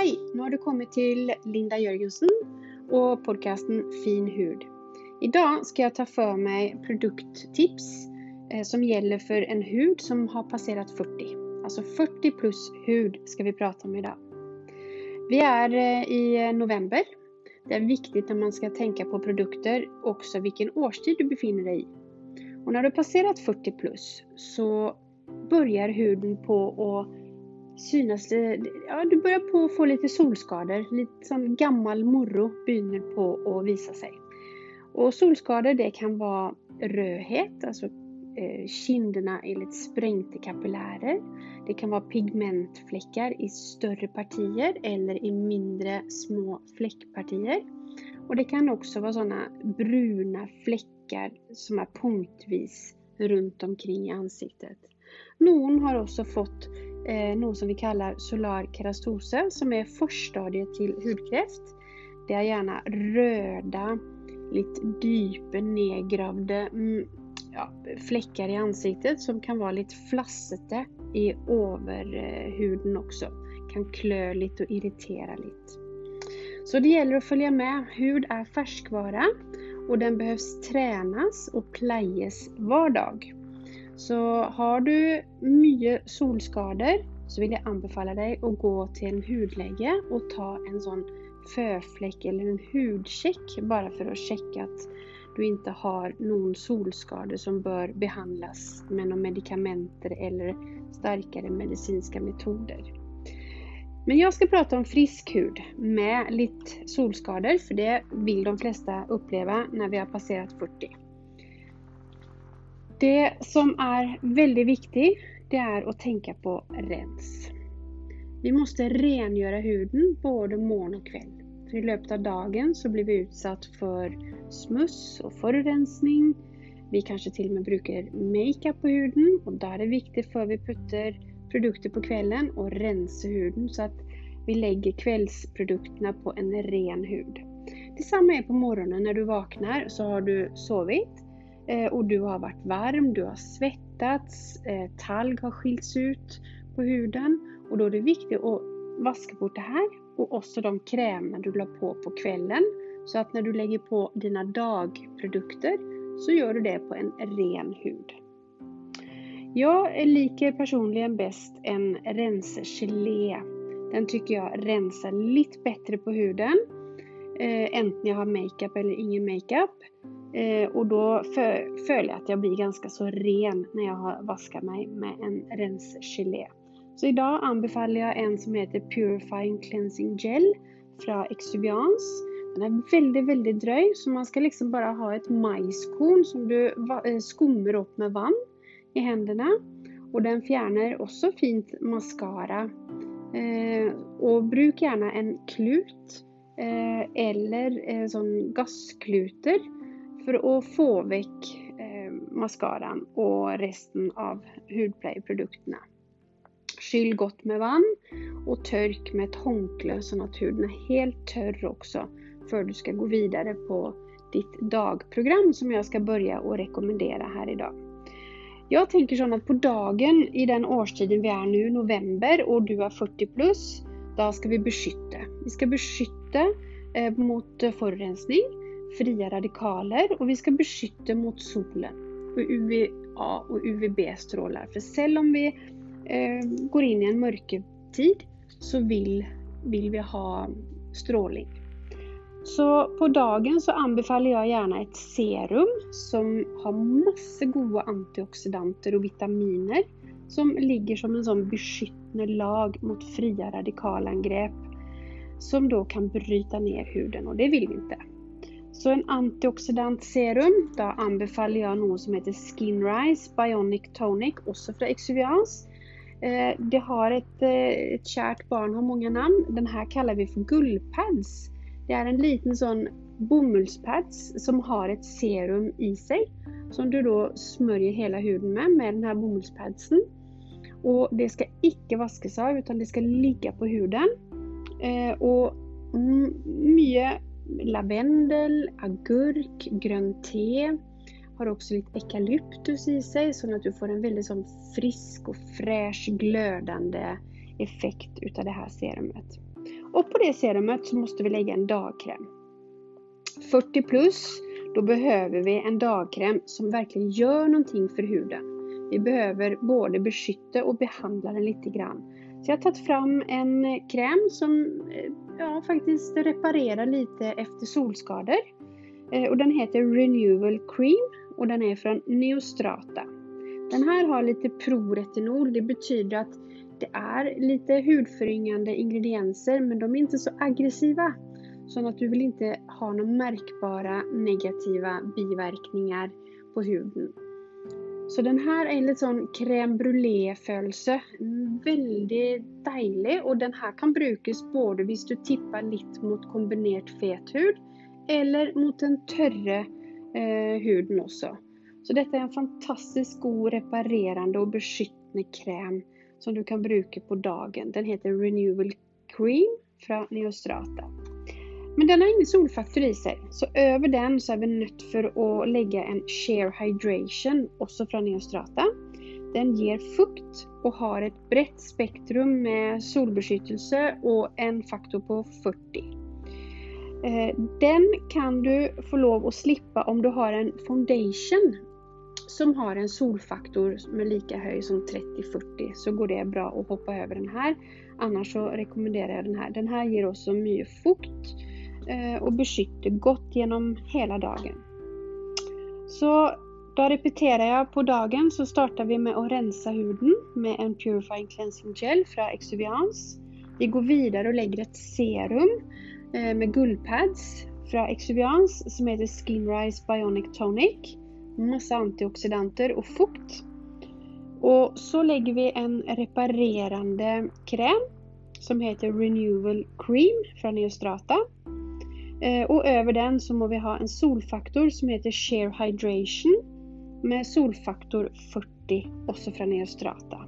Hej! Nu har du kommit till Linda Jörgensen och podcasten Fin hud. Idag ska jag ta för mig produkttips eh, som gäller för en hud som har passerat 40. Alltså 40 plus hud ska vi prata om idag. Vi är eh, i eh, november. Det är viktigt när man ska tänka på produkter också vilken årstid du befinner dig i. Och när du passerat 40 plus så börjar huden på att synas det, ja du börjar på att få lite solskador, lite som gammal morro börjar på att visa sig. Och solskador det kan vara rödhet, alltså eh, kinderna är lite sprängda kapillärer. Det kan vara pigmentfläckar i större partier eller i mindre små fläckpartier. Och det kan också vara sådana bruna fläckar som är punktvis runt omkring i ansiktet. Någon har också fått eh, något som vi kallar solar kerastose som är förstadiet till hudkräft. Det är gärna röda, lite djupa nedgravda mm, ja, fläckar i ansiktet som kan vara lite flassete i överhuden också. Kan klö lite och irritera lite. Så det gäller att följa med. Hud är färskvara och den behövs tränas och plejas var dag. Så har du mycket solskador så vill jag anbefalla dig att gå till en hudläge och ta en sån förfläck eller en hudcheck bara för att checka att du inte har någon solskada som bör behandlas med några medikamenter eller starkare medicinska metoder. Men jag ska prata om frisk hud med lite solskador för det vill de flesta uppleva när vi har passerat 40. Det som är väldigt viktigt, det är att tänka på rens. Vi måste rengöra huden både morgon och kväll. För i löpet av dagen så blir vi utsatt för smuts och förorensning. Vi kanske till och med brukar makeup på huden och då är det viktigt för vi puttar produkter på kvällen och rensa huden så att vi lägger kvällsprodukterna på en ren hud. Detsamma är på morgonen när du vaknar så har du sovit Eh, och du har varit varm, du har svettats, eh, talg har skilts ut på huden och då är det viktigt att vaska bort det här och också de krämer du la på på kvällen så att när du lägger på dina dagprodukter så gör du det på en ren hud. Jag liker personligen bäst en rensergelé. Den tycker jag rensar lite bättre på huden. Eh, Äntligen jag har makeup eller ingen makeup. Eh, och då följer jag att jag blir ganska så ren när jag har vaskat mig med en rensgelé. Så idag anbefaller jag en som heter Purifying Cleansing Gel från Exubiance. Den är väldigt, väldigt dröj så man ska liksom bara ha ett majskorn som du eh, skummar upp med vatten i händerna. Och den fjärnar också fint mascara. Eh, och bruk gärna en klut eh, eller eh, sån gaskluter för att få väck eh, mascaran och resten av hudpleieprodukterna. Skyll gott med vatten och törk med ett håndkle så att huden är helt torr också för du ska gå vidare på ditt dagprogram som jag ska börja och rekommendera här idag. Jag tänker så att på dagen i den årstiden vi är nu, november, och du är 40 plus, då ska vi beskytta. Vi ska beskytta eh, mot förorensning fria radikaler och vi ska beskytta mot solen och UVA och UVB-strålar. För selv om vi eh, går in i en mörkertid så vill, vill vi ha strålning. Så på dagen så anbefaller jag gärna ett serum som har massor goda antioxidanter och vitaminer som ligger som en sån beskyddande lag mot fria radikalangrepp som då kan bryta ner huden och det vill vi inte. Så en antioxidant serum, då anbefaller jag något som heter Skin Rise Bionic Tonic, också från Exuviance. Eh, det har ett, eh, ett kärt barn har många namn. Den här kallar vi för gullpads. Det är en liten sån bomullspads som har ett serum i sig som du då smörjer hela huden med, med den här bomullspadsen. Och det ska icke vaskas av utan det ska ligga på huden. Eh, och mycket lavendel, agurk, grönt te. Har också lite eukalyptus i sig så att du får en väldigt sån frisk och fräsch glödande effekt utav det här serumet. Och på det serumet så måste vi lägga en dagkräm. 40 plus, då behöver vi en dagkräm som verkligen gör någonting för huden. Vi behöver både beskytta och behandla den lite grann. Så jag har tagit fram en kräm som eh, ja, faktiskt reparera lite efter solskador. Eh, och den heter Renewal Cream och den är från Neostrata. Den här har lite proretinol, det betyder att det är lite hudföryngande ingredienser men de är inte så aggressiva. Så att du vill inte ha några märkbara negativa biverkningar på huden. Så den här är en lite sån crème brûlée-følelse. Väldigt dejlig och den här kan brukas både hvis du tippar lite mot kombinerat fet hud eller mot den torra eh, huden också. Så detta är en fantastiskt god reparerande och beskyttande kräm som du kan bruka på dagen. Den heter Renewal Cream från Neostrata. Men den har ingen solfaktor i sig, så över den så är vi nött för att lägga en Share Hydration, också från Neostrata. Den ger fukt och har ett brett spektrum med solbeskyddelse och en faktor på 40. Eh, den kan du få lov att slippa om du har en foundation som har en solfaktor med lika hög som 30-40 så går det bra att hoppa över den här. Annars så rekommenderar jag den här. Den här ger också mycket fukt eh, Eh, och beskytter gott genom hela dagen. Så då repeterar jag på dagen så startar vi med att rensa huden med en Purifying Cleansing Gel från Exuviance. Vi går vidare och lägger ett serum eh, med guldpads från Exuviance som heter Skinrise Bionic Tonic massa antioxidanter och fukt. Och så lägger vi en reparerande kräm som heter Renewal Cream från Neostrata. Eh, och över den så må vi ha en solfaktor som heter Share Hydration med solfaktor 40 också från Neostrata.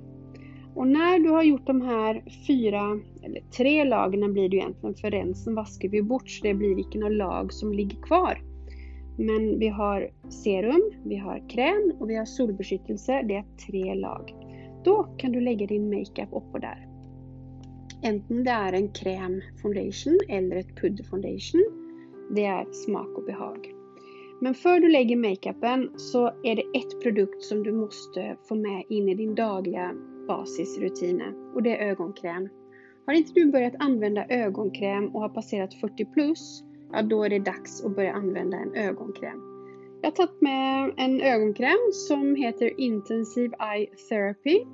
Och när du har gjort de här fyra, eller tre lagren blir det egentligen för rensen vaskar vi bort så det blir inte några lag som ligger kvar. Men vi har serum, vi har kräm och vi har solbeskyddelse. Det är tre lag. Då kan du lägga din makeup uppe där. Enten det är en kräm foundation eller ett pudder foundation. Det är smak och behag. Men för du lägger makeupen så är det ett produkt som du måste få med in i din dagliga basisrutiner och det är ögonkräm. Har inte du börjat använda ögonkräm och har passerat 40 plus ja då är det dags att börja använda en ögonkräm. Jag har tagit med en ögonkräm som heter Intensive Eye Therapy.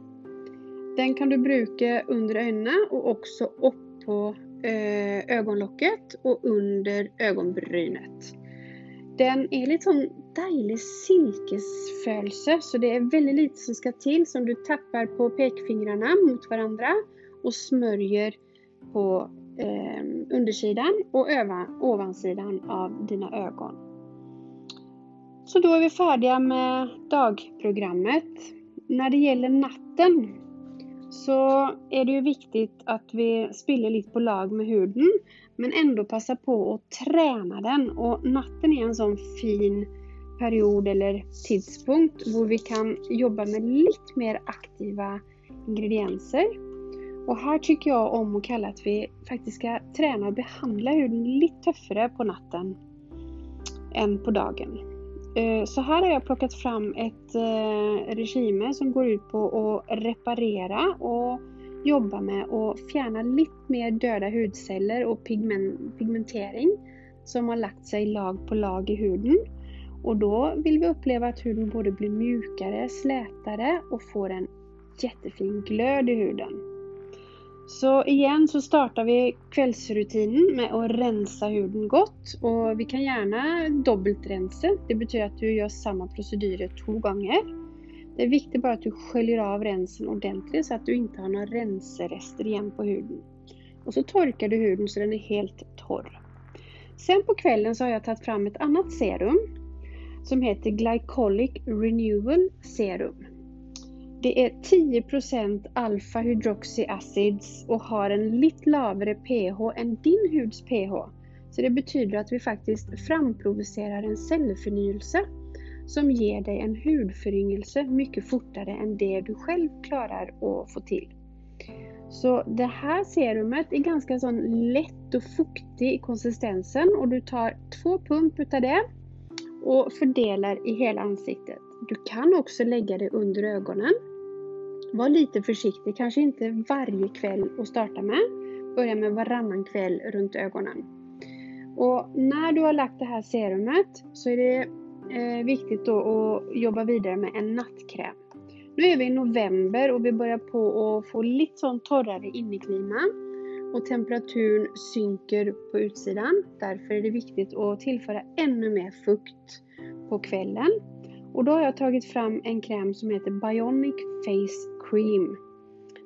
Den kan du bruka under ögonen och också upp på Eh, ögonlocket och under ögonbrynet. Den är lite som dejlig silkesfölelse så det är väldigt lite som ska till som du tappar på pekfingrarna mot varandra och smörjer på eh, undersidan och övan, ovansidan av dina ögon. Så då är vi färdiga med dagprogrammet. När det gäller natten så är det ju viktigt att vi spiller lite på lag med huden men ändå passa på att träna den och natten är en sån fin period eller tidpunkt där vi kan jobba med lite mer aktiva ingredienser och här tycker jag om att kalla att vi faktiskt ska träna och behandla huden lite tuffare på natten än på dagen. Eh, så här har jag plockat fram ett eh, regime som går ut på att reparera och jobba med att fjärna lite mer döda hudceller och pigmentering som har lagt sig lag på lag i huden. Och då vill vi uppleva att huden både blir mjukare, slätare och får en jättefin glöd i huden. Så igen så startar vi kvällsrutinen med att rensa huden gott och vi kan gärna dubbeltrensa. Det betyder att du gör samma procedur två gånger. Det är viktigt bara att du sköljer av rensen ordentligt så att du inte har några renserester igen på huden. Och så torkar du huden så den är helt torr. Sen på kvällen så har jag tagit fram ett annat serum som heter Glycolic Renewal Serum. Det är 10 alfa hydroxy acids och har en lite lavare pH än din huds pH. Så det betyder att vi faktiskt framprovocerar en cellförnyelse som ger dig en hudföryngelse mycket fortare än det du själv klarar att få till. Så det här serumet är ganska sån lätt och fuktig i konsistensen och du tar två pump utav det och fördelar i hela ansiktet. Du kan också lägga det under ögonen. Var lite försiktig, kanske inte varje kväll att starta med. Börja med varannan kväll runt ögonen. Och när du har lagt det här serumet så är det eh, viktigt då att jobba vidare med en nattkräm. Nu är vi i november och vi börjar på att få lite sån torrare inneklima och temperaturen synker på utsidan. Därför är det viktigt att tillföra ännu mer fukt på kvällen. Och då har jag tagit fram en kräm som heter Bionic Face Cream.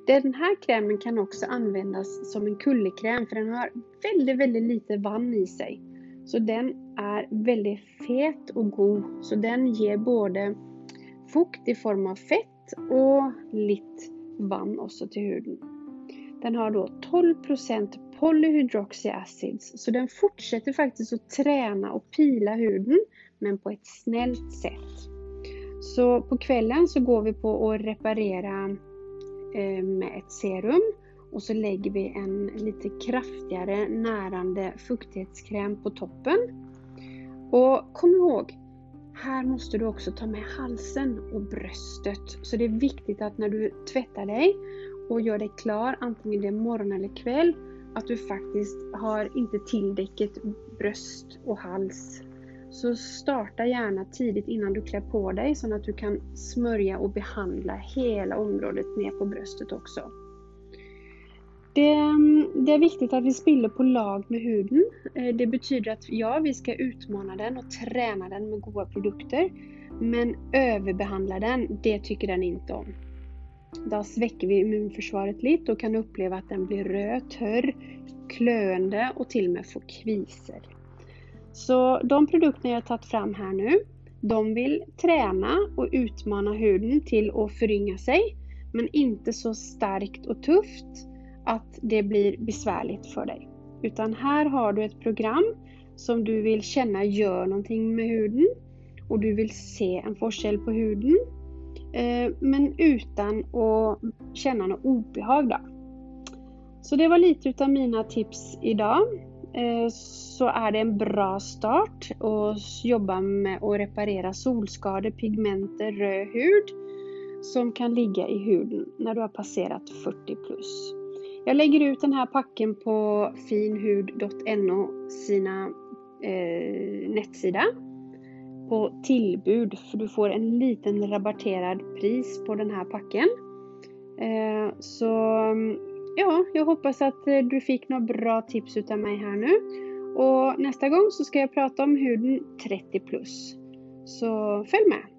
Den här krämen kan också användas som en kullekräm för den har väldigt, väldigt lite vann i sig. Så den är väldigt fet och god. Så den ger både fukt i form av fett och lite vann också till huden. Den har då 12% polyhydroxy acids så den fortsätter faktiskt att träna och pila huden men på ett snällt sätt. Så på kvällen så går vi på att reparera eh, med ett serum och så lägger vi en lite kraftigare närande fuktighetskräm på toppen. Och kom ihåg, här måste du också ta med halsen och bröstet. Så det är viktigt att när du tvättar dig och gör dig klar, antingen det är morgon eller kväll, att du faktiskt har inte tilldäcket bröst och hals. Så starta gärna tidigt innan du klär på dig så att du kan smörja och behandla hela området ner på bröstet också. Det, det, är viktigt att vi spiller på lag med huden. Eh, det betyder att ja, vi ska utmana den och träna den med goda produkter. Men överbehandla den, det tycker den inte om. Då sväcker vi immunförsvaret lite och kan uppleva att den blir röd, törr, klöende och till och med får kviser. Så de produkterna jag tagit fram här nu, de vill träna och utmana huden till att förynga sig, men inte så starkt och tufft att det blir besvärligt för dig. Utan här har du ett program som du vill känna gör någonting med huden och du vill se en forskel på huden eh, men utan att känna något obehag. Då. Så det var lite utav mina tips idag. Eh, så är det en bra start att jobba med att reparera solskador, pigmenter, röd hud som kan ligga i huden när du har passerat 40 plus. Jag lägger ut den här packen på finhud.no sina eh, nettsida på tillbud för du får en liten rabatterad pris på den här packen. Eh, så mm, ja, jag hoppas att eh, du fick några bra tips utav mig här nu. Och nästa gång så ska jag prata om huden 30 plus. Så följ med!